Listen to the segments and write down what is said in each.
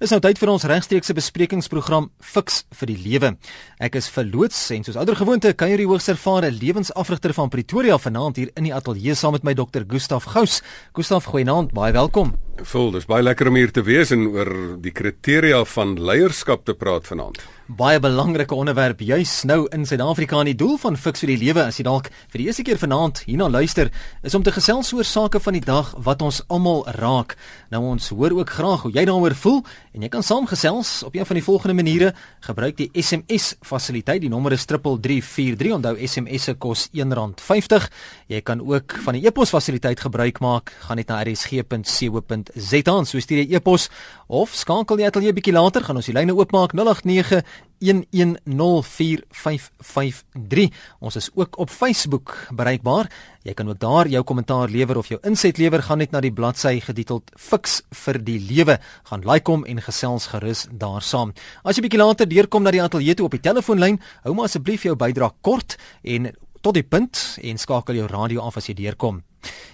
Dis nou tyd vir ons regstreekse besprekingsprogram Fix vir die Lewe. Ek is verloots en soos ouer gewoonte kan jy die hoogs ervare lewensafrigter van Pretoria vanaand hier in die ateljee saam met my dokter Gustaf Gous. Gustaf, goeienaand, baie welkom. Voel, dis baie lekker om hier te wees en oor die kriteria van leierskap te praat vanaand baie belangrike onderwerp juis nou in Suid-Afrika en die doel van Fix vir die Lewe as jy dalk vir die eerste keer vanaand hierna luister is om te gesels oor sake van die dag wat ons almal raak. Nou ons hoor ook graag hoe jy daaroor voel en jy kan saamgesels op een van die volgende maniere. Gebruik die SMS fasiliteit. Die nommer is 3343. Onthou SMS se kos R1.50. Jy kan ook van die e-pos fasiliteit gebruik maak. Gaan net na rsg.co.za en so stuur jy e-pos of skakel jy ateljee bietjie later gaan ons die lyne oopmaak 089 11045553. Ons is ook op Facebook bereikbaar. Jy kan ook daar jou kommentaar lewer of jou inset lewer. Gaan net na die bladsy getiteld Fix vir die lewe. Gaan like hom en gesels gerus daar saam. As jy bietjie later deurkom na die ateljee toe op die telefoonlyn, hou maar asseblief jou bydrae kort en tot die punt en skakel jou radio af as jy deurkom.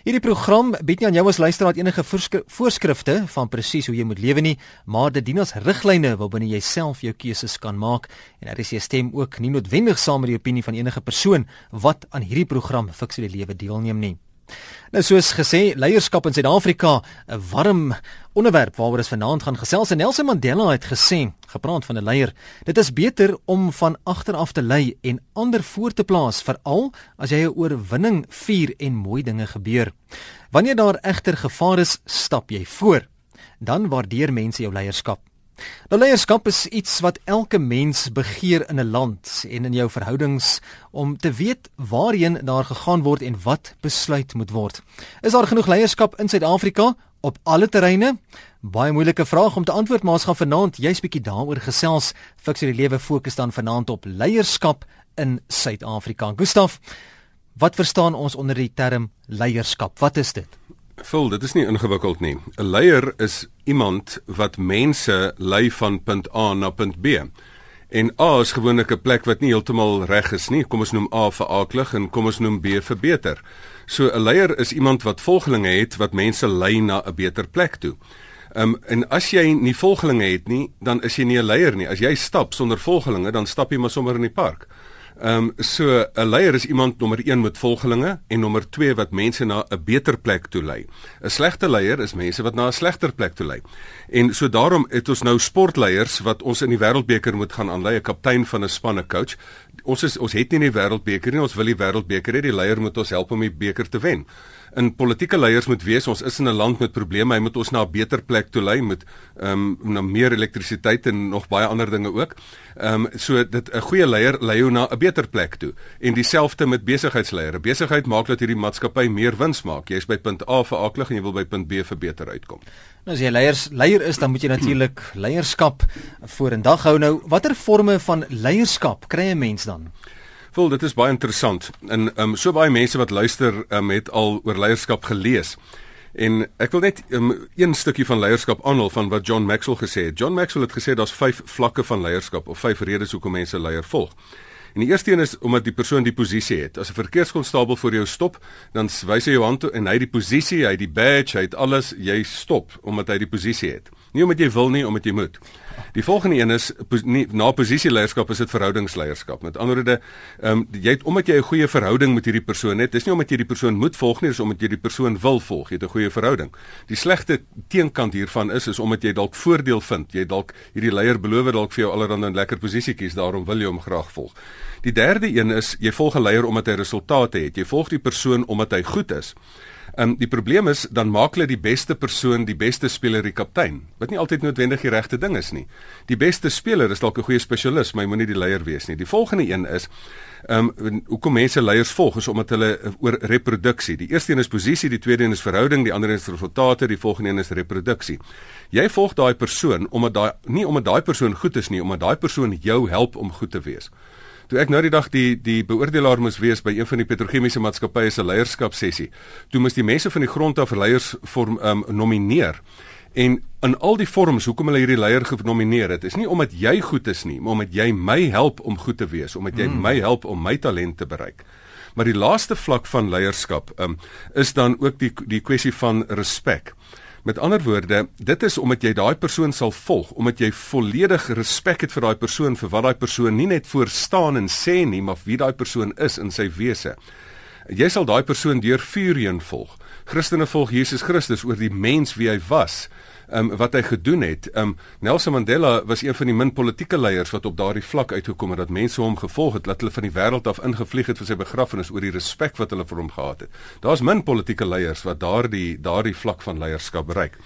Hierdie program bied nie aan jou as luisteraar enige voorskrifte van presies hoe jy moet lewe nie, maar dit dien as riglyne waarbinne jy self jou keuses kan maak en daar is jy stem ook nie noodwendig saam met die opinie van enige persoon wat aan hierdie program fiksie lewe deelneem nie. Nou soos gesê, leierskap in Suid-Afrika, 'n warm onderwerp waaroor ons vanaand gaan gesels. En Nelson Mandela het gesê, gepraat van 'n leier, dit is beter om van agter af te lei en ander voor te plaas, veral as jy 'n oorwinning vier en mooi dinge gebeur. Wanneer daar egter gevaar is, stap jy voor. Dan waardeer mense jou leierskap. Nou leierskap is iets wat elke mens begeer in 'n land en in jou verhoudings om te weet waarheen daar gegaan word en wat besluit moet word. Is daar genoeg leierskap in Suid-Afrika op alle terreine? Baie moeilike vraag om te antwoord, maar ons gaan vanaand juist bietjie daaroor gesels. Fiks die lewe fokus dan vanaand op leierskap in Suid-Afrika. Gustaf, wat verstaan ons onder die term leierskap? Wat is dit? Vul, dit is nie ingewikkeld nie. 'n Leier is iemand wat mense lei van punt A na punt B. En A is gewoonlik 'n plek wat nie heeltemal reg is nie. Kom ons noem A vir aaklig en kom ons noem B vir beter. So 'n leier is iemand wat volgelinge het wat mense lei na 'n beter plek toe. Um, en as jy nie volgelinge het nie, dan is jy nie 'n leier nie. As jy stap sonder volgelinge, dan stap jy maar sommer in die park. Ehm um, so 'n leier is iemand nommer 1 met volgelinge en nommer 2 wat mense na 'n beter plek toe lei. 'n Slegte leier is mense wat na 'n slegter plek toe lei. En so daarom het ons nou sportleiers wat ons in die wêreldbeker moet gaan aanlei, 'n kaptein van 'n span, 'n coach. Ons is ons het nie die wêreldbeker nie, ons wil die wêreldbeker hê. Die leier moet ons help om die beker te wen in politieke leiers moet wees ons is in 'n land met probleme hy moet ons na 'n beter plek toe lei met ehm um, na meer elektrisiteit en nog baie ander dinge ook. Ehm um, so dit 'n goeie leier lei jou na 'n beter plek toe en dieselfde met besigheidsleiers. Besigheid maak dat hierdie maatskappy meer wins maak. Jy is by punt A vir aklig en jy wil by punt B vir beter uitkom. Nou as jy leiers leier is dan moet jy natuurlik leierskap vorendag hou. Nou watter forme van leierskap kry 'n mens dan? Vol, dit is baie interessant. En ehm um, so baie mense wat luister um, het al oor leierskap gelees. En ek wil net um, een stukkie van leierskap aanhaal van wat John Maxwell gesê het. John Maxwell het gesê daar's 5 vlakke van leierskap of 5 redes hoekom mense leier volg. En die eerste een is omdat die persoon die posisie het. As 'n verkeerskonstabel voor jou stop, dan wys hy jou hand toe en hy het die posisie, hy het die badge, hy het alles, jy stop omdat hy die posisie het. Nie omdat jy wil nie, omdat jy moet. Die volgende een is nie, na posisieleierskap is dit verhoudingsleierskap. Met ander woorde, ehm um, jy het omdat jy 'n goeie verhouding met hierdie persoon het, dis nie omdat jy die persoon moet volg nie, dis omdat jy die persoon wil volg. Jy het 'n goeie verhouding. Die slegte teenkant hiervan is is omdat jy dalk voordeel vind. Jy dalk hierdie leier beloof dalk vir jou allerhande 'n lekker posisietjies, daarom wil jy hom graag volg. Die derde een is jy volg 'n leier omdat hy resultate het. Jy volg die persoon omdat hy goed is. Ehm um, die probleem is dan maak hulle die beste persoon, die beste speler die kaptein, wat nie altyd noodwendig die regte ding is nie. Die beste speler is dalk 'n goeie spesialis, maar hy moenie die leier wees nie. Die volgende een is ehm um, hoekom mense leiers volg is omdat hulle oor reproduksie. Die eerste een is posisie, die tweede een is verhouding, die ander een is resultate, die volgende een is reproduksie. Jy volg daai persoon omdat daai nie omdat daai persoon goed is nie, omdat daai persoon jou help om goed te wees. Toe ek nou die dag die die beoordelaar moes wees by een van die petrochemiese maatskappye se leierskapsessie, toe moes die mense van die grond af leiers vorm um, nomineer. En in al die vorms hoekom hulle hierdie leier genomineer het, is nie omdat jy goed is nie, maar omdat jy my help om goed te wees, omdat jy mm. my help om my talent te bereik. Maar die laaste vlak van leierskap um, is dan ook die die kwessie van respek. Met ander woorde, dit is omdat jy daai persoon sal volg, omdat jy volledig respek het vir daai persoon vir wat daai persoon nie net voor staan en sê nie, maar wie daai persoon is in sy wese. Jy sal daai persoon deur vuur heen volg. Christene volg Jesus Christus oor die mens wie hy was um, wat hy gedoen het. Um, Nelson Mandela was een van die min politieke leiers wat op daardie vlak uitgekom het dat mense hom gevolg het, dat hulle van die wêreld af ingevlieg het vir sy begrafnis oor die respek wat hulle vir hom gehad het. Daar's min politieke leiers wat daardie daardie vlak van leierskap bereik.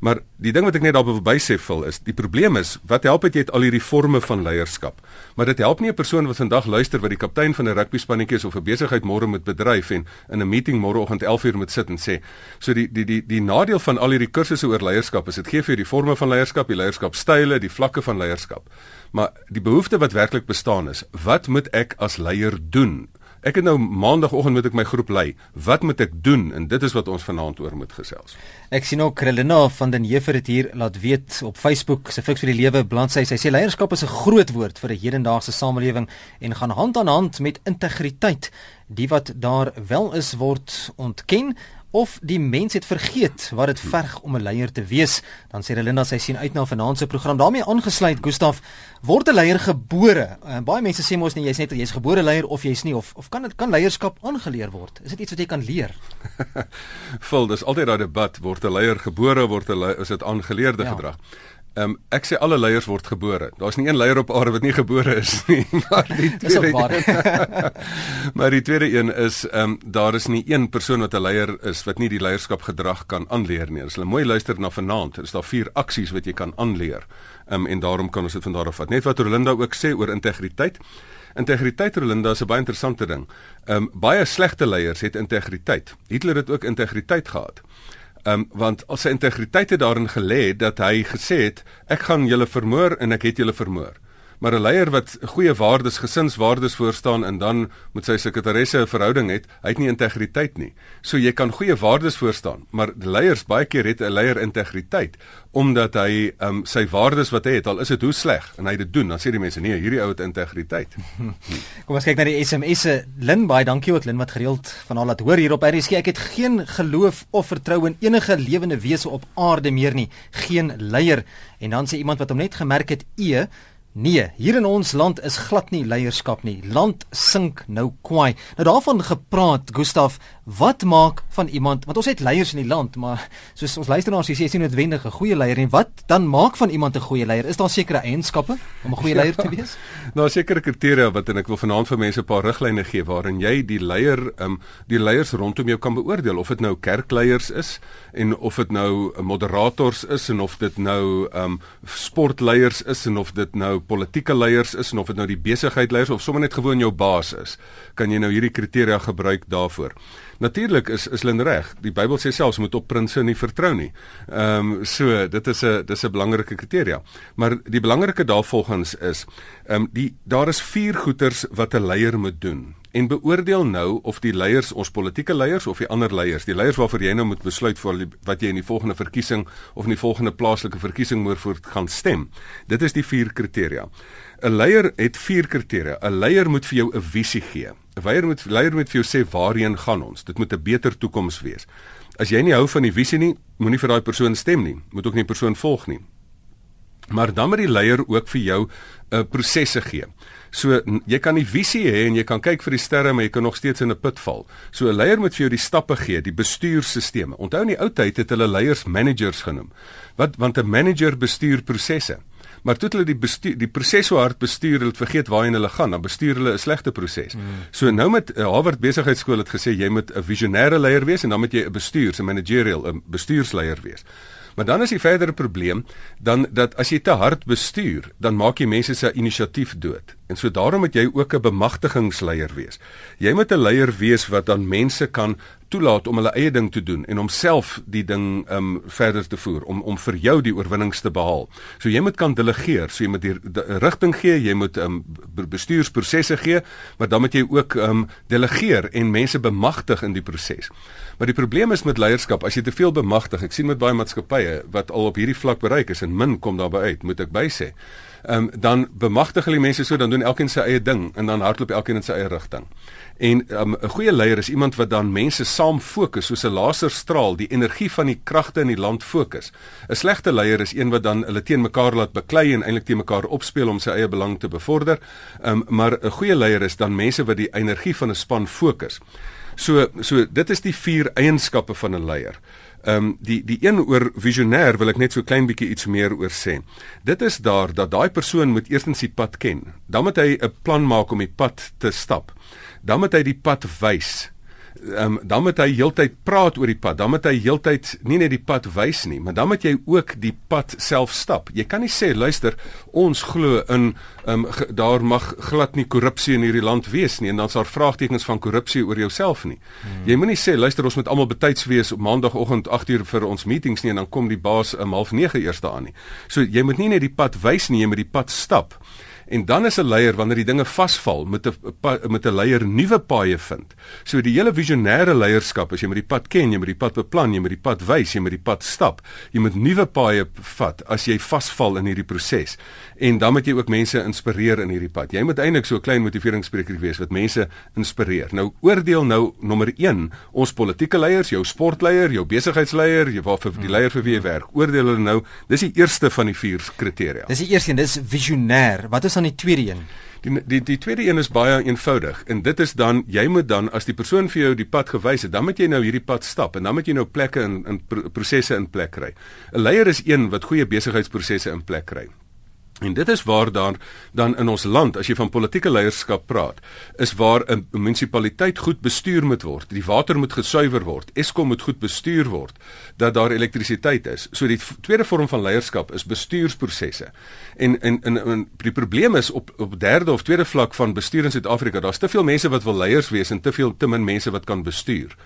Maar die ding wat ek net daarop wil bysê vol is, die probleem is, wat help dit jy het al hierdie forme van leierskap? Maar dit help nie 'n persoon wat vandag luister wat die kaptein van 'n rugby spannetjie is of 'n besigheid môre moet bedryf en in 'n meeting môreoggend 11:00 moet sit en sê. So die die die die nadeel van al hierdie kursusse oor leierskap is dit gee vir jou die forme van leierskap, die leierskapstyle, die vlakke van leierskap. Maar die behoefte wat werklik bestaan is, wat moet ek as leier doen? Ek het nou maandagooggend met ek my groep lei. Wat moet ek doen? En dit is wat ons vanaand oor moet gesels. Ek sien ook Krelina van den Heever het hier laat weet op Facebook se Fix vir die Lewe bladsy. Sy sê leierskap is 'n groot woord vir 'n hedendaagse samelewing en gaan hand aan hand met integriteit. Die wat daar wel is word ontken of die mens het vergeet wat dit verg om 'n leier te wees. Dan sê Relinda sy sien uit na vanaand se program. daarmee aangesluit Gustaf word 'n leier gebore. Uh, baie mense sê mos net jy's net jy's gebore leier of jy's nie of of kan dit kan leierskap aangeleer word? Is dit iets wat jy kan leer? Vul, dis altyd daai debat word 'n leier gebore word 'n is dit aangeleerde ja. gedrag. Ehm um, ek sê alle leiers word gebore. Daar's nie een leier op aarde wat nie gebore is nie. Maar die tweede Maar die tweede een is ehm um, daar is nie een persoon wat 'n leier is wat nie die leierskap gedrag kan aanleer nie. As jy mooi luister na vanaand, is daar vier aksies wat jy kan aanleer. Ehm um, en daarom kan ons dit van daar af vat. Net wat Rolinda ook sê oor integriteit. Integriteit Rolinda is 'n baie interessante ding. Ehm um, baie slegte leiers het integriteit. Hitler het ook integriteit gehad. Um, want al sy integriteit het daarin gelê dat hy gesê het ek gaan julle vermoor en ek het julle vermoor maar 'n leier wat goeie waardes, gesinswaardes voorstaan en dan met sy sekretaresse 'n verhouding het, hy het nie integriteit nie. So jy kan goeie waardes voorstaan, maar leiers baie keer het 'n leier integriteit omdat hy um, sy waardes wat hy het, al is dit hoe sleg en hy dit doen, dan sê die mense nee, hierdie ou het integriteit. Kom ons kyk na die SMS'e. Lin baie dankie ook Lin wat gereeld van al laat hoor hier op RSG. Ek het geen geloof of vertroue in enige lewende wese op aarde meer nie, geen leier. En dan sê iemand wat hom net gemerk het, e Nee, hier in ons land is glad nie leierskap nie. Land sink nou kwaai. Nou daarvan gepraat, Gustaf, wat maak van iemand want ons het leiers in die land, maar soos ons luisteraars sê, is nie noodwendig 'n goeie leier nie. Wat dan maak van iemand 'n goeie leier? Is daar sekere eienskappe om 'n goeie leier te wees? nou sekere kriteria wat en ek wil vanaand vir mense 'n paar riglyne gee waarin jy die leier, ehm um, die leiers rondom jou kan beoordeel of dit nou kerkleiers is en of dit nou moderators is en of dit nou ehm um, sportleiers is en of dit nou politieke leiers is en of dit nou die besigheidleiers of sommer net gewoon jou baas is, kan jy nou hierdie kriteria gebruik daarvoor. Natuurlik is is Lin reg. Die Bybel sê selfs moet op prinses nie vertrou nie. Ehm um, so dit is 'n dis 'n belangrike kriteria. Maar die belangrike daarvolgens is ehm um, die daar is vier goeters wat 'n leier moet doen en beoordeel nou of die leiers ons politieke leiers of die ander leiers, die leiers waarvoor jy nou moet besluit vir wat jy in die volgende verkiesing of in die volgende plaaslike verkiesing moet voor gaan stem. Dit is die vier kriteria. 'n Leier het vier kriteria. 'n Leier moet vir jou 'n visie gee. 'n Leier moet leier moet vir jou sê waarheen gaan ons. Dit moet 'n beter toekoms wees. As jy nie hou van die visie nie, moenie vir daai persoon stem nie. Moet ook nie die persoon volg nie. Maar dan moet die leier ook vir jou 'n uh, prosesse gee. So jy kan die visie hê en jy kan kyk vir die sterre, maar jy kan nog steeds in 'n put val. So 'n leier moet vir jou die stappe gee, die bestuurstelsels. Onthou in die ou tyd het hulle leiers managers genoem. Wat want 'n manager bestuur prosesse. Maar toe hulle die bestuur, die proses so hard bestuur, hulle vergeet waarheen hulle gaan, dan bestuur hulle 'n slegte proses. Mm. So nou met uh, Harvard Besigheidsskool het gesê jy moet 'n visionêre leier wees en dan moet jy 'n bestuurs, 'n managerial, 'n bestuursleier wees. Maar dan is die verdere probleem dan dat as jy te hard bestuur, dan maak jy mense se inisiatief dood. En so daarom moet jy ook 'n bemagtigingsleier wees. Jy moet 'n leier wees wat dan mense kan toelaat om hulle eie ding te doen en homself die ding um verder te voer om om vir jou die oorwinnings te behaal. So jy moet kan delegeer, so jy moet die, die rigting gee, jy moet um bestuursprosesse gee, maar dan moet jy ook um delegeer en mense bemagtig in die proses. Maar die probleem is met leierskap, as jy te veel bemagtig, ek sien met baie maatskappye wat al op hierdie vlak bereik is en min kom daarby uit, moet ek bysê ehm um, dan bemagtig hulle mense so dan doen elkeen sy eie ding en dan hardloop elkeen in sy eie rigting. En ehm, 'n um, goeie leier is iemand wat dan mense saam fokus soos 'n laserstraal, die energie van die kragte in die land fokus. 'n Slegte leier is een wat dan hulle teen mekaar laat beklei en eintlik teen mekaar opspeel om sy eie belang te bevorder. Um, maar 'n goeie leier is dan mense wat die energie van 'n span fokus. So so dit is die vier eienskappe van 'n leier. Ehm um, die die een oor visionêr wil ek net so klein bietjie iets meer oor sê. Dit is daar dat daai persoon moet eerstens die pad ken. Dan moet hy 'n plan maak om die pad te stap. Dan moet hy die pad wys um, dan moet hy heeltyd praat oor die pad. Dan moet hy heeltyd nie net die pad wys nie, maar dan moet jy ook die pad self stap. Jy kan nie sê luister, ons glo in um, daar mag glad nie korrupsie in hierdie land wees nie en dan's daar vraagtekens van korrupsie oor jouself nie. Hmm. Jy moenie sê luister, ons moet almal betyds wees op maandagooggend 8uur vir ons meetings nie en dan kom die baas om 09:30 eers daan nie. So jy moet nie net die pad wys nie, jy moet die pad stap. En dan is 'n leier wanneer die dinge vasval, moet 'n met 'n leier nuwe paaie vind. So die hele visionêre leierskap, as jy met die pad ken, jy met die pad beplan, jy met die pad wys, jy met die pad stap. Jy moet nuwe paaie vat as jy vasval in hierdie proses. En dan moet jy ook mense inspireer in hierdie pad. Jy moet eintlik so 'n klein motiveringsspreker wees wat mense inspireer. Nou oordeel nou nommer 1, ons politieke leiers, jou sportleier, jou besigheidsleier, jy waar vir die hmm. leier vir wie jy werk. Oordeel hulle nou, dis die eerste van die vier kriteria. Dis die eerste een, dis visionêr. Wat is dan die tweede een? Die die die tweede een is baie eenvoudig en dit is dan jy moet dan as die persoon vir jou die pad gewys het, dan moet jy nou hierdie pad stap en dan moet jy nou plekke in in prosesse in plek kry. 'n Leier is een wat goeie besigheidsprosesse in plek kry. En dit is waar dan dan in ons land as jy van politieke leierskap praat, is waar 'n munisipaliteit goed bestuur moet word. Die water moet gesuiwer word. Eskom moet goed bestuur word dat daar elektrisiteit is. So die tweede vorm van leierskap is bestuursprosesse. En en en, en die probleem is op op derde of tweede vlak van bestuur in Suid-Afrika, daar's te veel mense wat wil leiers wees en te veel te min mense wat kan bestuur.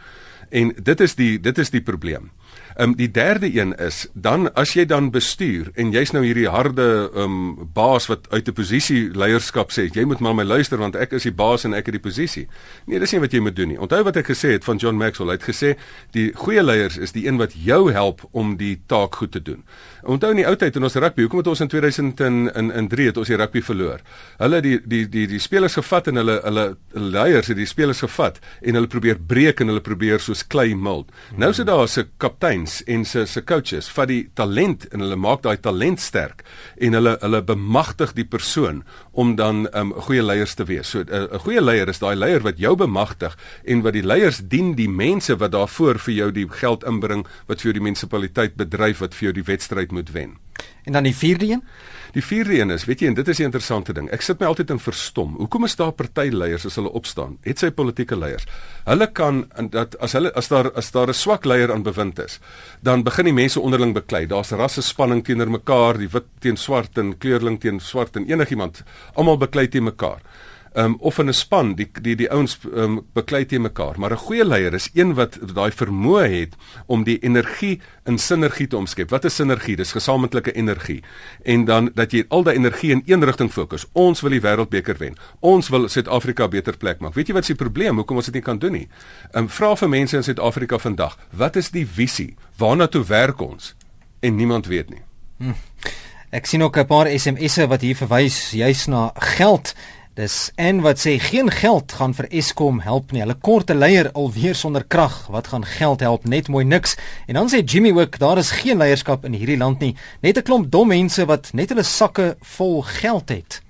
En dit is die dit is die probleem. Ehm um, die derde een is dan as jy dan bestuur en jy's nou hierdie harde ehm um, baas wat uit 'n posisie leierskap sê jy moet maar my luister want ek is die baas en ek het die posisie. Nee, dis nie wat jy moet doen nie. Onthou wat ek gesê het van John Maxwell. Hy het gesê die goeie leiers is die een wat jou help om die taak goed te doen. Onthou in die ou tyd in ons rugby, hoekom het ons in 2000 in in in 3 het ons die rugby verloor? Hulle die die die die spelers gevat en hulle hulle leiers het die spelers gevat en hulle probeer breek en hulle probeer soos klei meld. Nou sit daar 'n kaptein kapteins en se se coaches vat die talent en hulle maak daai talent sterk en hulle hulle bemagtig die persoon om dan 'n um, goeie leiers te wees. So 'n uh, goeie leier is daai leier wat jou bemagtig en wat die leiers dien die mense wat daarvoor vir jou die geld inbring wat vir jou die munisipaliteit bedryf wat vir jou die wedstryd moet wen. En dan die vierde een? Die vierde een is, weet jy, en dit is 'n interessante ding. Ek sit my altyd in verstom. Hoekom is daar partyleiers as hulle opstaan? Het sy politieke leiers. Hulle kan dat as hulle as daar as daar 'n swak leier aan bewind is, dan begin die mense onderling beklei. Daar's rasse spanning teenoor mekaar, die wit teen swart en kleurling teen swart en enigiemand, almal beklei teen mekaar um, of in 'n span die die die ouens um, beklei te mekaar. Maar 'n goeie leier is een wat daai vermoë het om die energie in sinergie te omskep. Wat is sinergie? Dis gesamentlike energie. En dan dat jy al daai energie in een rigting fokus. Ons wil die wêreldbeker wen. Ons wil Suid-Afrika beter plek maak. Weet jy wat is die probleem? Hoekom ons dit nie kan doen nie? Um, vra vir mense in Suid-Afrika vandag wat is die visie? Waarna toe werk ons? En niemand weet nie. Hm. Ek sien ook 'n paar SMS'e wat hier verwys juis na geld. Dis en wat sê geen geld gaan vir Eskom help nie. Hulle korte leier alweer sonder krag. Wat gaan geld help? Net mooi niks. En dan sê Jimmy ook daar is geen leierskap in hierdie land nie. Net 'n klomp dom mense wat net hulle sakke vol geld het.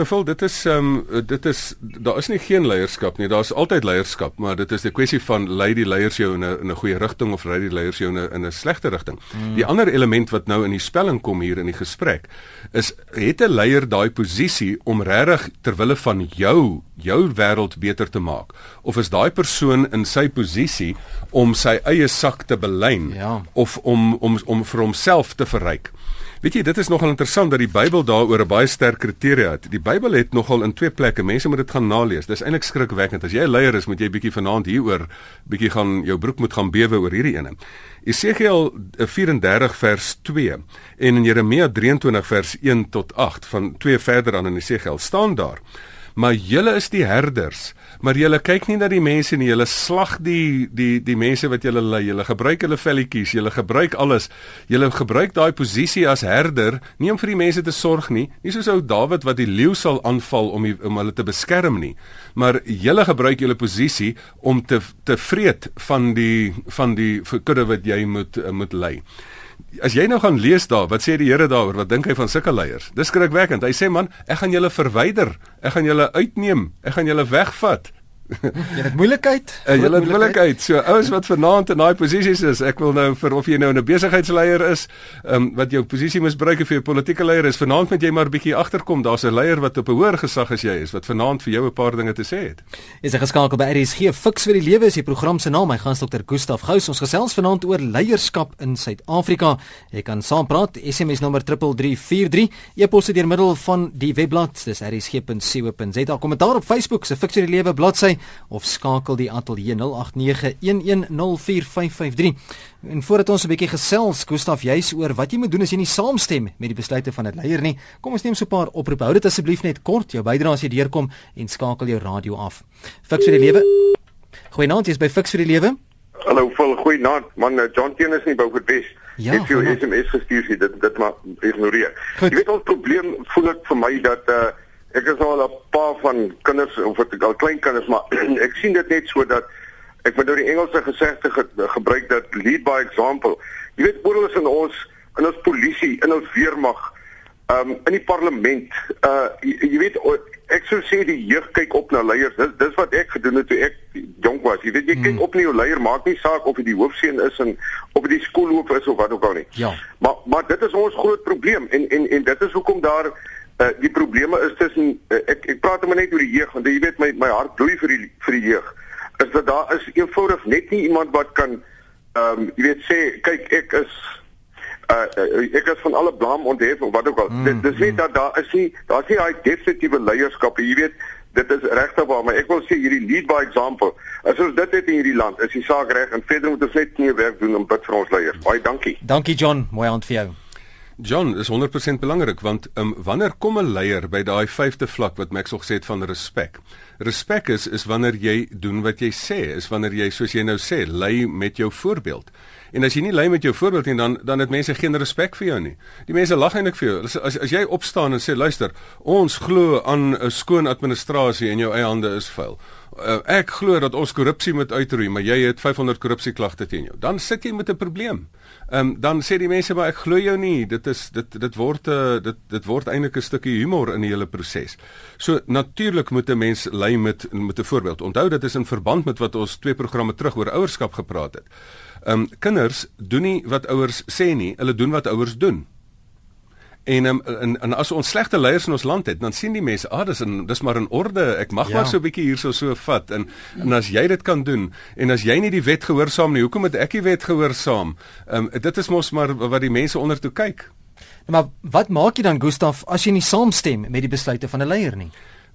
Nou vol dit is ehm um, dit is daar is nie geen leierskap nie. Daar's altyd leierskap, maar dit is 'n kwessie van lei die leiers jou in 'n in 'n goeie rigting of lei die leiers jou in 'n in 'n slegte rigting. Hmm. Die ander element wat nou in die spelling kom hier in die gesprek is het 'n leier daai posisie om regtig ter wille van jou jou wêreld beter te maak of is daai persoon in sy posisie om sy eie sak te belyn ja. of om om om vir homself te verryk? Weet jy, dit is nogal interessant dat die Bybel daaroor 'n baie sterk kriteria het. Die Bybel het nogal in twee plekke, mense moet dit gaan nalees. Dis eintlik skrikwekkend. As jy 'n leier is, moet jy bietjie vanaand hieroor bietjie gaan jou broek moet gaan bewe oor hierdie ene. Esegiel 34 vers 2 en in Jeremia 23 vers 1 tot 8 van twee verder aan in Esegiel staan daar maar julle is die herders. Maar julle kyk nie na die mense nie. Julle slag die die die mense wat julle lei. Julle gebruik hulle velletjies. Julle gebruik alles. Julle gebruik daai posisie as herder nie om vir die mense te sorg nie. Nie soos ou Dawid wat die leeu sal aanval om die, om hulle te beskerm nie. Maar julle gebruik julle posisie om te te vreet van die van die kudde wat jy moet moet lei as jy nou gaan lees daar, wat sê die Here daaroor? Wat dink hy van sulke leiers? Dis skrikwekkend. Hy sê man, ek gaan julle verwyder. Ek gaan julle uitneem. Ek gaan julle wegvat. jy het moeilikheid. Uh, jy het moeilikheid. So ouens wat vanaand in daai posisies is, ek wil nou vir of jy nou 'n besigheidsleier is, ehm um, wat jou posisie misbruik jy 'n politieke leier is, vanaand moet jy maar bietjie agterkom. Daar's 'n leier wat op 'n hoër gesag as jy is wat vanaand vir jou 'n paar dinge te sê het. Is 'n geskakel by RSG Fix vir die lewe is die program se naam. My gas Dr. Gustaf Gous. Ons gesels vanaand oor leierskap in Suid-Afrika. Jy kan saampraat. SMS nommer 3343. E-pos deur middel van die webblad. Dis rsg.co.za. Kommentaar op Facebook se Fix vir die lewe bladsy of skakel die ateljee 0891104553. En voordat ons 'n bietjie gesels, Gustaf, jy's oor wat jy moet doen as jy nie saamstem met die besluite van 'n leier nie. Kom ons neem so 'n paar oproepe. Hou dit asseblief net kort, jou bydrae as jy deurkom en skakel jou radio af. Fix vir die lewe. Goeienaand, jy's by Fix vir die lewe. Hallo, vol goeienaand. Man, eh, John Teen is nie by vir bes. Ja, ek het jou SMS gestuur, dit dit maar ignoreer. Goed. Jy weet ons probleem voel ek vir my dat uh ek is al 'n paar van kinders of ek al klein kinders maar ek sien dit net so dat ek moet nou die Engelse gesegde ge, gebruik dat lead by example. Jy weet oral is in ons in ons polisie, in ons weermag, um in die parlement. Uh jy, jy weet ek sou sê die jeug kyk op na leiers. Dis dis wat ek gedoen het toe ek jonk was. Jy weet jy kyk hmm. op na jou leier, maak nie saak of hy die hoofseun is en of hy die skoolhoof is of wat ook al nie. Ja. Maar maar dit is ons groot probleem en en en dit is hoekom daar Uh, die probleme is tussen uh, ek ek praat maar net oor die jeug want jy weet my my hart bloei vir die vir die jeug. Is dat daar is eenvoudig net nie iemand wat kan ehm um, jy weet sê kyk ek is uh, uh ek is van alle blame onthef of wat ook al. Mm, dit dis nie mm. dat daar is nie daar's nie daai definitiewe leierskap jy weet dit is regtig waar maar ek wil sê hierdie lead by example. As ons dit het in hierdie land is die saak reg en verder moet ons net nie werk doen om bid vir ons leiers. Baie dankie. Dankie John, mooi aand vir jou. John is 100% belangrik want um, wanneer kom 'n leier by daai vyfde vlak wat Max gesê het van respek. Respek is is wanneer jy doen wat jy sê, is wanneer jy soos jy nou sê, lei met jou voorbeeld. En as jy nie lei met jou voorbeeld nie dan dan het mense geen respek vir jou nie. Die mense lag eintlik vir jou. As as, as jy opstaan en sê luister, ons glo aan 'n skoon administrasie en jou eie hande is vuil uh, ek glo dat ons korrupsie moet uitroei, maar jy het 500 korrupsieklagte teen jou. Dan sit jy met 'n probleem. Ehm um, dan sê die mense maar ek glo jou nie. Dit is dit dit word 'n uh, dit dit word eintlik 'n stukkie humor in die hele proses. So natuurlik moet 'n mens lei met met 'n voorbeeld. Onthou dit is in verband met wat ons twee programme terug oor ouerskap gepraat het. Ehm um, kinders doen nie wat ouers sê nie, hulle doen wat ouers doen. En, um, en en as ons slegte leiers in ons land het, dan sien die mense, "Ag, ah, dis in dis maar in orde. Ek mag ja. maar so 'n bietjie hierso so vat." En en as jy dit kan doen en as jy nie die wet gehoorsaam nie, hoekom moet ek die wet gehoorsaam? Ehm um, dit is mos maar wat die mense onder toe kyk. Maar wat maak jy dan Gustaf as jy nie saamstem met die besluite van 'n leier nie?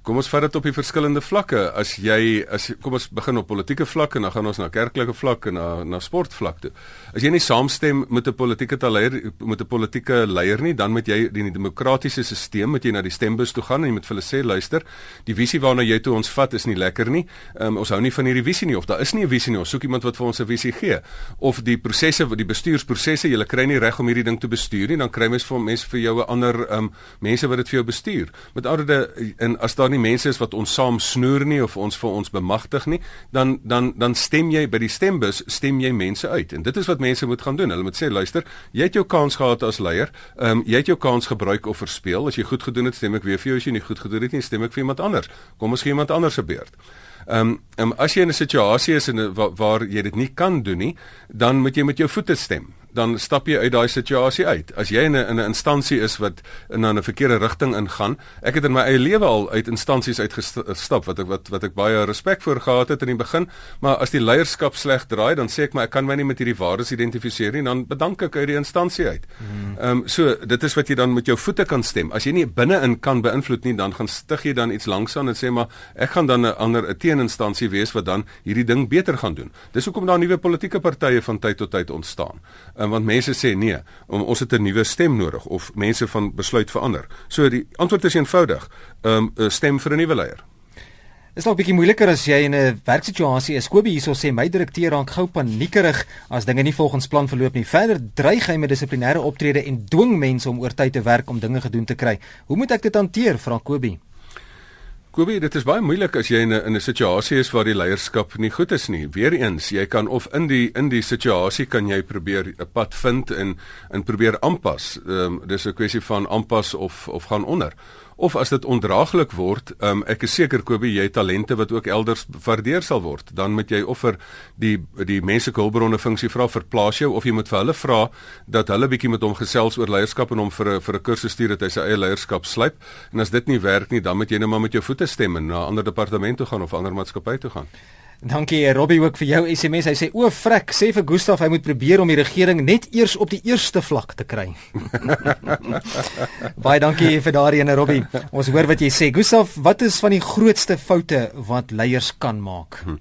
Kom ons vat dit op die verskillende vlakke. As jy as kom ons begin op politieke vlak en dan gaan ons na kerklike vlak en na na sportvlak toe. As jy nie saamstem met 'n politieke leier met 'n politieke leier nie, dan moet jy in die demokratiese stelsel moet jy na die stembus toe gaan en jy moet vir hulle sê luister, die visie waarna jy toe ons vat is nie lekker nie. Um, ons hou nie van hierdie visie nie of daar is nie 'n visie nie. Ons soek iemand wat vir ons 'n visie gee. Of die prosesse, die bestuursprosesse, jy kry nie reg om hierdie ding te bestuur nie, dan kry mens vir mense vir jou 'n ander um, mense wat dit vir jou bestuur. Met ander woorde, en as daar nie mense is wat ons saam snoer nie of ons vir ons bemagtig nie, dan dan dan stem jy by die stembus, stem jy mense uit. En dit is wat mense moet gaan doen. Hulle moet sê, luister, jy het jou kans gehad as leier. Ehm um, jy het jou kans gebruik of verspeel. As jy goed gedoen het, stem ek weer vir jou. As jy nie goed gedoen het nie, stem ek vir iemand anders. Kom ons gee iemand anders se beurt. Ehm um, um, as jy in 'n situasie is in waar, waar jy dit nie kan doen nie, dan moet jy met jou voete stem dan stap jy uit daai situasie uit. As jy in 'n in 'n instansie is wat in 'n verkeerde rigting ingaan, ek het in my eie lewe al uit instansies uitgestap wat ek wat wat ek baie respek voor gehad het in die begin, maar as die leierskap sleg draai, dan sê ek maar ek kan my nie met hierdie waardes identifiseer nie, dan bedank ek uit die instansie uit. Hmm. Ehm um, so dit is wat jy dan met jou voete kan stem. As jy nie binne-in kan beïnvloed nie, dan gaan stig jy dan iets langs aan en sê maar ek gaan dan 'n ander 'n teeninstansie wees wat dan hierdie ding beter gaan doen. Dis hoekom daar nuwe politieke partye van tyd tot tyd ontstaan. Um, um, want mense sê nee, om, ons het 'n nuwe stem nodig of mense van besluit verander. So die antwoord is eenvoudig. Ehm um, stem vir 'n nuwe leier. Is nog 'n bietjie moeiliker as jy in 'n werksituasie is. Kobie hierso sê my direkteur raak gou paniekerig as dinge nie volgens plan verloop nie. Verder dreig hy met dissiplinêre optrede en dwing mense om oor tyd te werk om dinge gedoen te kry. Hoe moet ek dit hanteer, vra Kobie? Kobie, dit is baie moeilik as jy in 'n in 'n situasie is waar die leierskap nie goed is nie. Weereens, jy kan of in die in die situasie kan jy probeer 'n pad vind en en probeer aanpas. Ehm um, dis 'n kwessie van aanpas of of gaan onder of as dit ondraaglik word, um, ek is seker Kobie jy het talente wat ook elders waardeer sal word. Dan moet jy offer die die menslike hulpbronne funksie vra vir plaas jou of jy moet vir hulle vra dat hulle bietjie met hom gesels oor leierskap en hom vir 'n vir 'n kursus stuur dat hy sy eie leierskap slyp. En as dit nie werk nie, dan moet jy net maar met jou voete stem en na 'n ander departement toe gaan of 'n ander maatskappy toe gaan. Dankie Robbie ook vir jou SMS. Hy sê o, frek, sê vir Gustaf hy moet probeer om die regering net eers op die eerste vlak te kry. Baie dankie vir daardie ene Robbie. Ons hoor wat jy sê. Gustaf, wat is van die grootste foute wat leiers kan maak? Hm.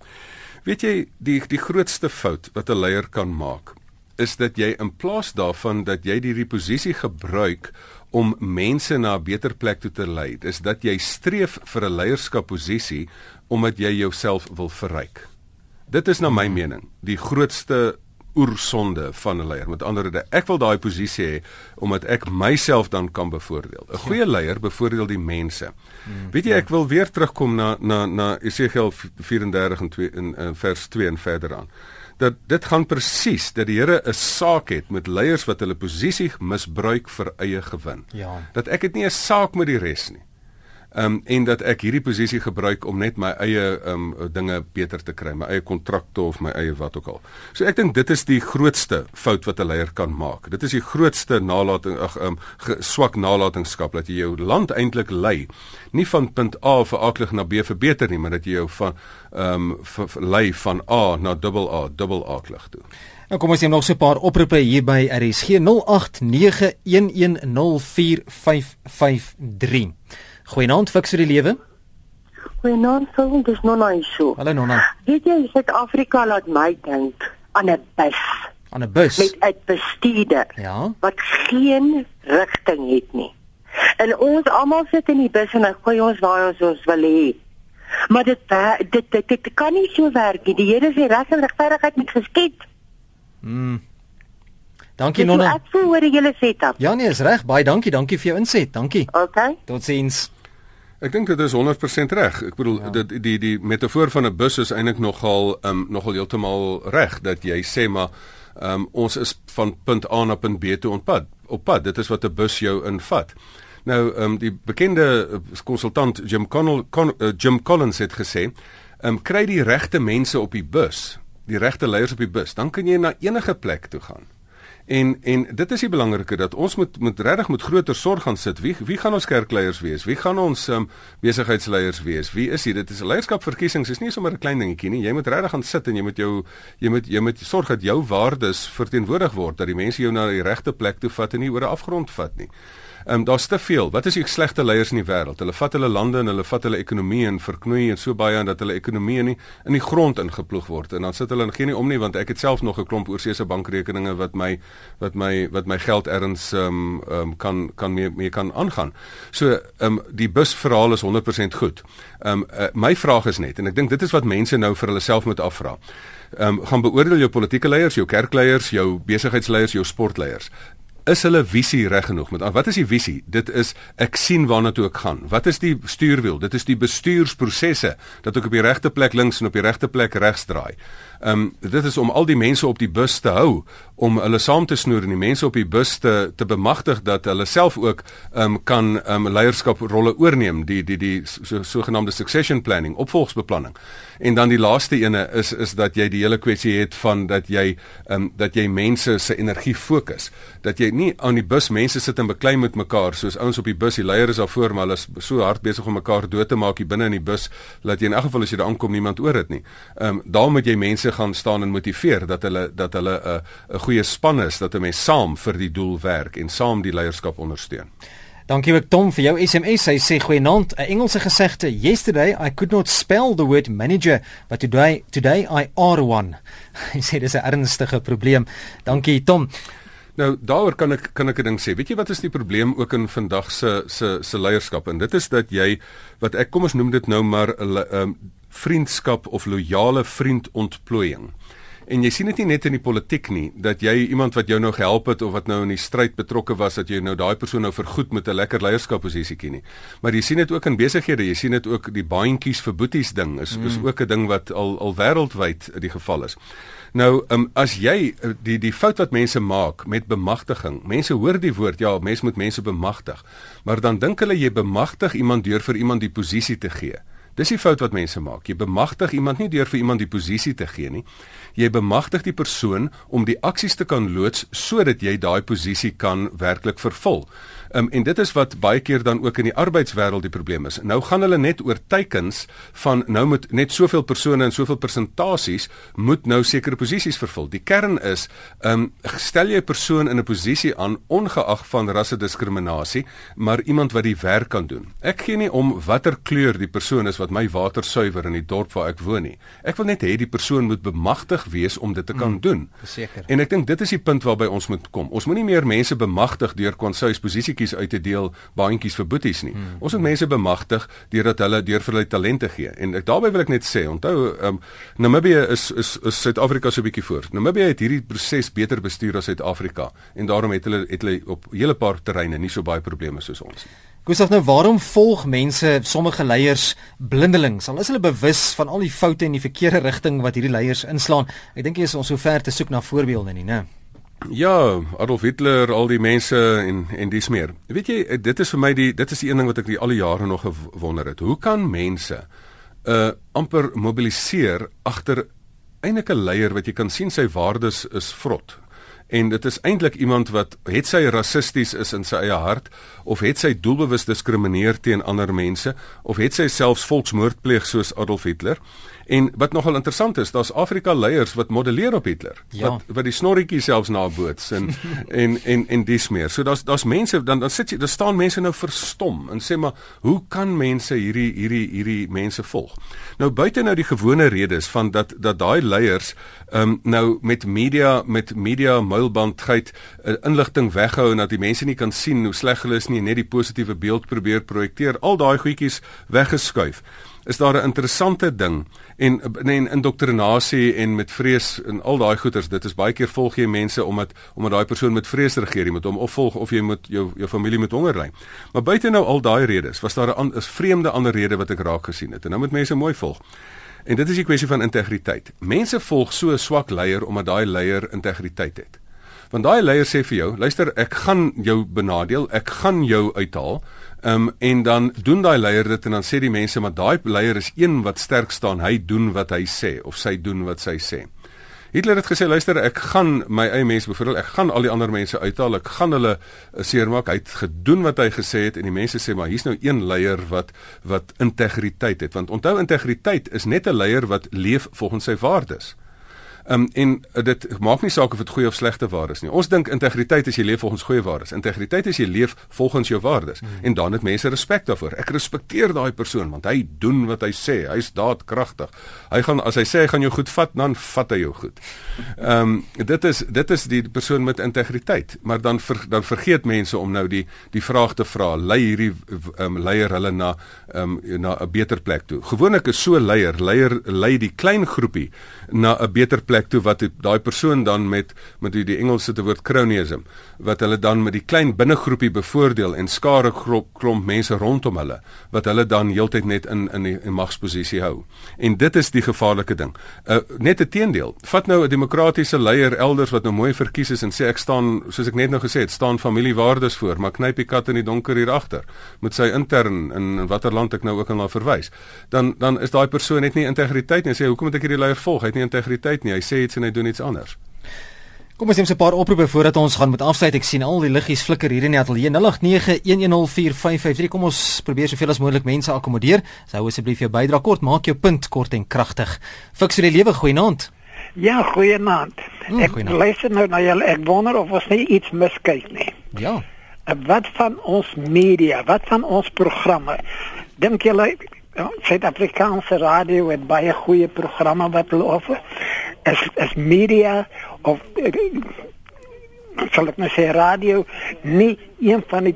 Weet jy die die grootste fout wat 'n leier kan maak is dat jy in plaas daarvan dat jy die posisie gebruik om mense na 'n beter plek toe te lei, is dat jy streef vir 'n leierskapposisie omdat jy jouself wil verryk. Dit is na my mening die grootste oersonde van 'n leier. Met ander woorde, ek wil daai posisie hê omdat ek myself dan kan bevoordeel. 'n Goeie leier bevoordeel die mense. Hmm, Weet jy, ek wil weer terugkom na na na Esegiel 34 en 2 in, in vers 2 en verder aan dat dit gaan presies dat die Here 'n saak het met leiers wat hulle posisie misbruik vir eie gewin. Ja. Dat ek dit nie 'n saak met die res nie um, en dat ek hierdie posisie gebruik om net my eie um, dinge beter te kry, my eie kontrakte of my eie wat ook al. So ek dink dit is die grootste fout wat 'n leier kan maak. Dit is die grootste nalatiging ag um, swak nalatigingskap dat jy jou land eintlik lei nie van punt A vir aklig na B vir beter nie, maar dat jy jou van ehm um, lei van A na dubbel A, dubbel aklig toe. Nou kom ons neem nog so 'n paar oproepe hier by RSG 0891104553. Goeienaand fiks vir die lewe. Goeienaand, sou dis Nonna Isho. Hallo Nonna. Weet jy Suid-Afrika laat my dink aan 'n bus. Aan 'n bus. Met 'n bestuurder. Ja. Wat geen rigting het nie. En ons almal sit in die bus en dan gooi ons waar ons ons wil hê. Maar dit dit dit, dit kan nie so werk nie. Die Here sê reg en regverdigheid moet geskied. Mm. Dankie Nonna. Ek voel oor julle setup. Ja nee, is reg. Baie dankie. Dankie vir jou inset. Dankie. Okay. Totsiens. Ek dink dit is 100% reg. Ek bedoel ja. dit die die metafoor van 'n bus is eintlik nogal um nogal heeltemal reg dat jy sê maar um ons is van punt A na punt B toe op pad. Op pad. Dit is wat 'n bus jou invat. Nou um die bekende uh, konsultant Jim Connell Con, uh, Jim Collins het gesê, um kry die regte mense op die bus, die regte leiers op die bus, dan kan jy na enige plek toe gaan. En en dit is die belangrike dat ons moet moet regtig met groter sorg gaan sit. Wie wie gaan ons kerkleiers wees? Wie gaan ons um, besigheidsleiers wees? Wie is hier? Dit is 'n leierskapverkiesings. Dit is nie sommer 'n klein dingetjie nie. Jy moet regtig gaan sit en jy moet jou jy moet jy moet sorg dat jou waardes verteenwoordig word, dat die mense jou na die regte plek toe vat en nie oor 'n afgrond vat nie. Ehm um, daar's te veel. Wat is die slegte leiers in die wêreld? Hulle vat hulle lande en hulle vat hulle ekonomie en verknoei en so baie aan dat hulle ekonomie nie in die grond ingeploeg word en dan sit hulle geen nie om nie want ek het self nog 'n klomp oorseese bankrekeninge wat my wat my wat my geld erns ehm um, um, kan kan mee mee kan aangaan. So ehm um, die busverhaal is 100% goed. Ehm um, uh, my vraag is net en ek dink dit is wat mense nou vir hulle self moet afvra. Ehm um, gaan beoordeel jou politieke leiers, jou kerkleiers, jou besigheidsleiers, jou sportleiers is hulle visie reg genoeg? Met wat is die visie? Dit is ek sien waarna toe ek gaan. Wat is die stuurwiel? Dit is die bestuursprosesse dat ek op die regte plek links en op die regte plek regs draai. Ehm um, dit is om al die mense op die bus te hou om hulle saam te snoer en die mense op die bus te te bemagtig dat hulle self ook ehm um, kan ehm um, leierskaprolle oorneem. Die die die so sogenaamde succession planning opvolgsbeplanning. En dan die laaste ene is is dat jy die hele kwessie het van dat jy ehm um, dat jy mense se energie fokus. Dat jy nie aan die bus mense sit en beklei met mekaar soos ouens op die bus, die leiers is daar voor maar hulle is so hard besig om mekaar dood te maak hier binne in die bus dat jy in elk geval as jy daar aankom niemand oor dit nie. Ehm um, daar moet jy mense gaan staan en motiveer dat hulle dat hulle 'n 'n goeie span is dat 'n mens saam vir die doel werk en saam die leierskap ondersteun. Dankie ook Tom vir jou SMS. Hy sê goeienaand. 'n Engelse gesegde: Yesterday I could not spell the word manager, but today today I are one. Hy sê dis 'n ernstige probleem. Dankie Tom. Nou daaroor kan ek kan ek 'n ding sê. Weet jy wat is die probleem ook in vandag se se se leierskap? En dit is dat jy wat ek kom ons noem dit nou maar 'n um, vriendskap of loyale vriendontplooiing. En jy sien dit nie net in die politiek nie dat jy iemand wat jou nou gehelp het of wat nou in die stryd betrokke was dat jy nou daai persoon nou vergoed met 'n lekker leierskapposisietjie nie. Maar jy sien dit ook in besighede, jy sien dit ook die baantjies vir boeties ding is mm. is ook 'n ding wat al al wêreldwyd die geval is. Nou, um, as jy eh, die die fout wat mense maak met bemagtiging. Mense hoor die woord ja, mens moet mense bemagtig. Maar dan dink hulle jy bemagtig iemand deur vir iemand die posisie te gee. Dis die fout wat mense maak. Jy bemagtig iemand nie deur vir iemand die posisie te gee nie jy bemagtig die persoon om die aksies te kan loods sodat jy daai posisie kan werklik vervul. Um, en dit is wat baie keer dan ook in die arbeidswêreld die probleem is. Nou gaan hulle net oor teikens van nou moet net soveel persone en soveel persentasies moet nou sekere posisies vervul. Die kern is, ehm um, stel jy 'n persoon in 'n posisie aan ongeag van rassediskriminasie, maar iemand wat die werk kan doen. Ek gee nie om watter kleur die persoon is wat my water suiwer in die dorp waar ek woon nie. Ek wil net hê die persoon moet bemagtig wees om dit te kan mm, doen. Verseker. En ek dink dit is die punt waarby ons moet kom. Ons moenie meer mense bemagtig deur konsuis posisies baantjies uit te deel, baantjies vir boeties nie. Hmm. Ons moet mense bemagtig deurdat hulle deur vir hulle talente gee. En ek daarbey wil ek net sê, onthou, um, Namibië is is is Suid-Afrika so 'n bietjie voor. Namibië het hierdie proses beter bestuur as Suid-Afrika en daarom het hulle het hulle op 'n hele paar terreine nie so baie probleme soos ons nie. Gustav nou waarom volg mense sommige leiers blindelings? Al is hulle bewus van al die foute en die verkeerde rigting wat hierdie leiers inslaan. Ek dink jy is ons so ver te soek na voorbeelde nie, né? Ja, Adolf Hitler, al die mense en en dis meer. Weet jy, dit is vir my die dit is die een ding wat ek die al die jare nog gewonder het. Hoe kan mense uh amper mobiliseer agter eintlik 'n leier wat jy kan sien sy waardes is vrot. En dit is eintlik iemand wat het sy rassisties is in sy eie hart of het sy doelbewus diskrimineer teen ander mense of het sy selfs volksmoord pleeg soos Adolf Hitler. En wat nogal interessant is, daar's Afrika leiers wat modelleer op Hitler. Ja. Wat wat die snorretjie selfs naboots en en en en dis meer. So daar's daar's mense dan dan sit jy daar staan mense nou verstom en sê maar hoe kan mense hierdie hierdie hierdie mense volg? Nou buite nou die gewone redes van dat dat daai leiers ehm um, nou met media met media muilbandheid uh, inligting weghou en dat die mense nie kan sien hoe sleg hulle is nie net die positiewe beeld probeer projekteer al daai goedjies weggeskuif is daar 'n interessante ding. En en indoktrinasie en met vrees en al daai goeters dit is baie keer volg jy mense omdat omdat daai persoon met vrees regeer. Jy moet hom opvolg of jy moet jou jou familie met honger ly. Maar buite nou al daai redes was daar 'n is vreemde ander rede wat ek raak gesien het. En nou moet mense mooi volg. En dit is die kwessie van integriteit. Mense volg so 'n swak leier omdat daai leier integriteit het. Want daai leier sê vir jou luister ek gaan jou benadeel ek gaan jou uithaal um, en dan doen daai leier dit en dan sê die mense maar daai leier is een wat sterk staan. Hy doen wat hy sê of sy doen wat sy sê. Hitler het gesê luister ek gaan my eie mense bevoordeel. Ek gaan al die ander mense uithaal. Ek gaan hulle eh, seermaak. Hy het gedoen wat hy gesê het en die mense sê maar hier's nou een leier wat wat integriteit het. Want onthou integriteit is net 'n leier wat leef volgens sy waardes. Um, en uh, dit maak nie saak of dit goeie of slegte waardes nie. Ons dink integriteit is jy leef volgens goeie waardes. Integriteit is jy leef volgens jou waardes. Hmm. En dan het mense respek daarvoor. Ek respekteer daai persoon want hy doen wat hy sê. Hy's daadkragtig. Hy gaan as hy sê hy gaan jou goed vat, dan vat hy jou goed. Ehm um, dit is dit is die persoon met integriteit. Maar dan ver, dan vergeet mense om nou die die vraag te vra, lei hierdie ehm um, leier hulle na ehm um, na 'n beter plek toe. Gewoonlik is so leier, leier lei die klein groepie na 'n beter plek plek toe wat daai persoon dan met met die, die Engelse te woord cronyism wat hulle dan met die klein binnegroepie bevoordeel en skare klomp, klomp mense rondom hulle wat hulle dan heeltyd net in in die in magsposisie hou. En dit is die gevaarlike ding. Uh, net 'n teendeel. Vat nou 'n demokratiese leier elders wat nou mooi verkies is en sê ek staan soos ek net nou gesê het, staan familiewaardes voor, maar knyp die kat in die donker hier agter met sy intern in, in watter land ek nou ook al na verwys. Dan dan is daai persoon net nie integriteit nie. Sê hoekom moet ek hierdie leier volg? Hy het nie integriteit nie. Hy sê iets en hy doen iets anders. Kom ons neem 'n paar oproepe voordat ons gaan met afsluit. Ek sien al die liggies flikker hier in die ateljee 0891104553. Kom ons probeer soveel as moontlik mense akkommodeer. Sou asseblief jou bydrae kort maak, jou punt kort en kragtig. Fiks vir die lewe goeienaand. Ja, goeienaand. Hmm, ek goeienaand. luister nou na julle. Ek wonder of ons nie iets miskyk nie. Ja. wat van ons media, wat van ons programme? Dink julle Ja, Suid-Afrikaanse radio het baie goeie programme wat hulle offer. Is is media of sal ek nou sê radio nie een van die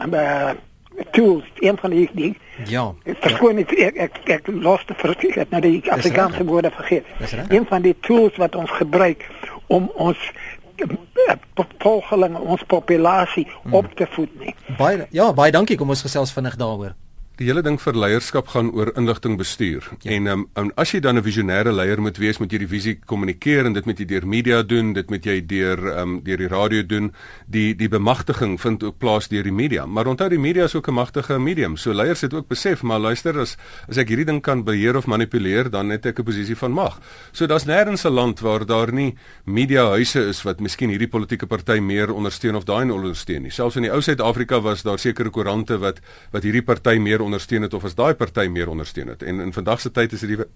uh, tools, een van die die Ja. Verskoon ek ek, ek, ek los te vergeet het nou die Afrikaanse woorde vergeet. Een van die tools wat ons gebruik om ons volgelinge ons populasie hmm. op te voed nie. Baie ja, baie dankie kom ons gesels vinnig daaroor. Die hele ding vir leierskap gaan oor inligting bestuur. Ja. En um, um, as jy dan 'n visionêre leier moet wees, moet jy die visie kommunikeer en dit moet jy deur media doen, dit moet jy deur um, deur die radio doen. Die die bemagtiging vind ook plaas deur die media. Maar onthou die media is ook 'n magtige medium. So leiers het ook besef, maar luister as as ek hierdie ding kan beheer of manipuleer, dan het ek 'n posisie van mag. So daar's nêrens 'n land waar daar nie media huise is wat miskien hierdie politieke party meer ondersteun of daai ondersteun nie. Selfs in die ou Suid-Afrika was daar sekere koerante wat wat hierdie party meer ondersteun het of as daai party meer ondersteun het. En in vandag se tyd is dit die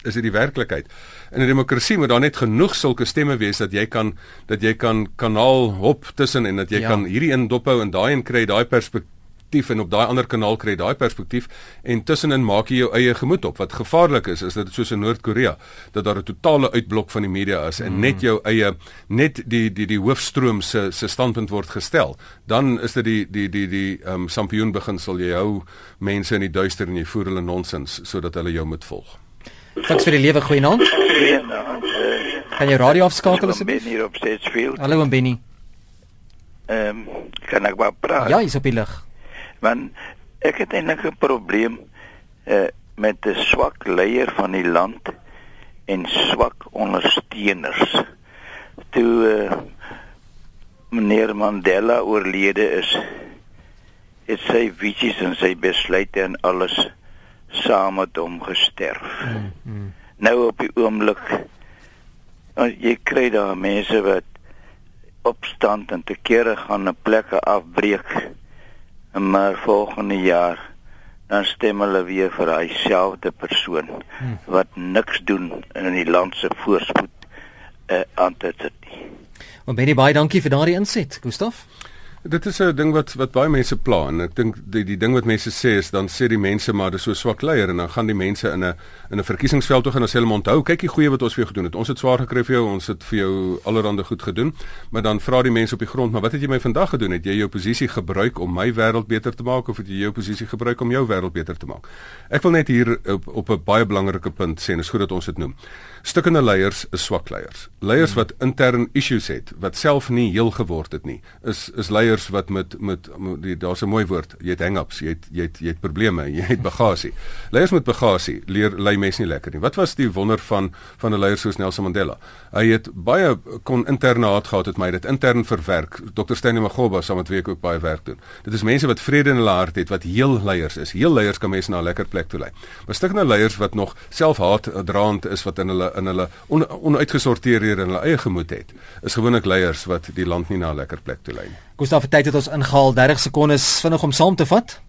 is dit die werklikheid. In 'n demokrasie moet daar net genoeg sulke stemme wees dat jy kan dat jy kan kanaal hop tussen en dat jy ja. kan hierdie een dophou en daai een kry daai perspektief perspektief en op daai ander kanaal kry daai perspektief en tussenin maak jy jou eie gemoed op. Wat gevaarlik is is dat dit soos in Noord-Korea dat daar 'n totale uitblok van die media is en mm. net jou eie net die die die hoofstroom se se standpunt word gestel. Dan is dit die die die die ehm um, sampioen beginsel jy hou mense in die duister en jy voer hulle nonsens sodat hulle jou moet volg. Thanks vir die lewe goeie naam. Kan jy radio afskakel asseblief? Benny op Stetsfield. Hallo Benny. Ehm um, kan ek maar praat? Ja, jy's op die lig want ek het eintlik 'n probleem uh, met 'n swak leier van die land en swak ondersteuners. Toe uh, meneer Mandela oorlede is, het sy visies en sy besluite en alles saam met hom gesterf. Mm, mm. Nou op die oomblik jy kry daar mense wat opstand en te kere gaan 'n plekke afbreek maar volgende jaar dan stem hulle weer vir daai selfde persoon hmm. wat niks doen in die land se voorspoed uh, aan te sit nie. Maar baie baie dankie vir daardie inset, Gustaf. Dit is 'n ding wat wat baie mense pla en ek dink die die ding wat mense sê is dan sê die mense maar dis so swak leier en dan gaan die mense in 'n in 'n verkiesingsveld toe gaan en sê hulle onthou kyk die goeie wat ons vir jou gedoen het. Ons het swaar gekry vir jou, ons het vir jou allerhande goed gedoen. Maar dan vra die mense op die grond, maar wat het jy my vandag gedoen? Het jy jou posisie gebruik om my wêreld beter te maak of het jy jou posisie gebruik om jou wêreld beter te maak? Ek wil net hier op op 'n baie belangrike punt sê en is goed dat ons dit noem. Stukkende leiers is swak leiers. Leiers wat intern issues het, wat self nie heel geword het nie, is is leiers wat met met, met daar's 'n mooi woord, jy het hang-ups, jy het jy het jy het probleme, jy het bagasie. Leiers met bagasie leer lei mense nie lekker nie. Wat was die wonder van van 'n leier soos Nelson Mandela? Hy het baie kon interne haat gehad het my dit intern verwerk. Dr. Stanley Maghoba saam met wie ek ook baie werk doen. Dit is mense wat vrede in hulle hart het, wat heel leiers is. Heel leiers kan mense na 'n lekker plek toe lei. Maar stukkende leiers wat nog selfhaat draand is wat in hulle in hulle on, onuitgesorteer hier in hulle eie gemoed het, is gewoonlik leiers wat die land nie na 'n lekker plek toe lei nie. Gustav, tyd het ons ingehaal 30 sekondes vinnig om saam te vat.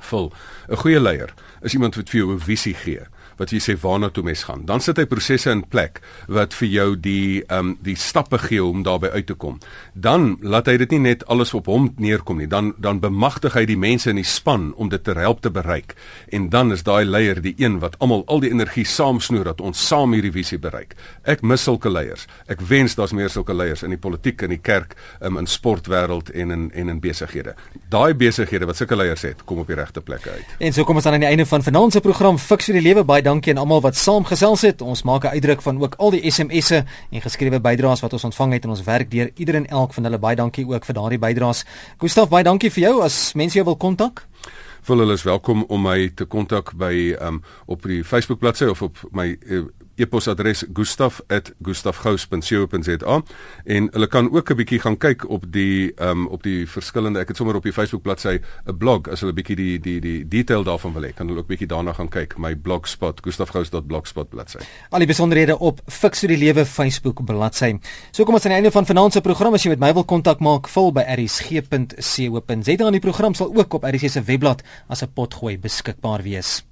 Vol. 'n Goeie leier is iemand wat vir jou 'n visie gee wat jy sê waarna toe mens gaan. Dan sit hy prosesse in plek wat vir jou die ehm um, die stappe gee om daarby uit te kom. Dan laat hy dit nie net alles op hom neerkom nie. Dan dan bemagtig hy die mense in die span om dit te help te bereik. En dan is daai leier die een wat almal al die energie saamsnoer dat ons saam hierdie visie bereik. Ek mis sulke leiers. Ek wens daar's meer sulke leiers in die politiek en die kerk, um, in sportwêreld en in en in besighede. Daai besighede wat sulke leiers het, kom op die regte plekke uit. En so kom ons aan aan die einde van vanaand se program Fix vir die lewe baie dankie aan almal wat saamgesels het. Ons maak 'n uitdruk van ook al die SMS'e en geskrewe bydraes wat ons ontvang het in ons werk deur ieder en elk van hulle. Baie dankie ook vir daardie bydraes. Gustaf, baie dankie vir jou as mense jou wil kontak. Voel hulle is welkom om my te kontak by um op die Facebook bladsy of op my uh, e-posadres gustaf@gustafgous.co.za en hulle kan ook 'n bietjie gaan kyk op die um op die verskillende ek het sommer op die Facebook bladsy 'n blog as hulle bietjie die die die detail daarvan wil hê kan hulle ook bietjie daarna gaan kyk my blogspot gustafgous.blogspot bladsy. Al die besonderhede op fix vir die lewe Facebook bladsy. So kom ons aan die einde van vanaand se program as jy met my wil kontak maak vul by rsg.co.za aan die program sal ook op RSG se webblad as 'n potgooi beskikbaar wees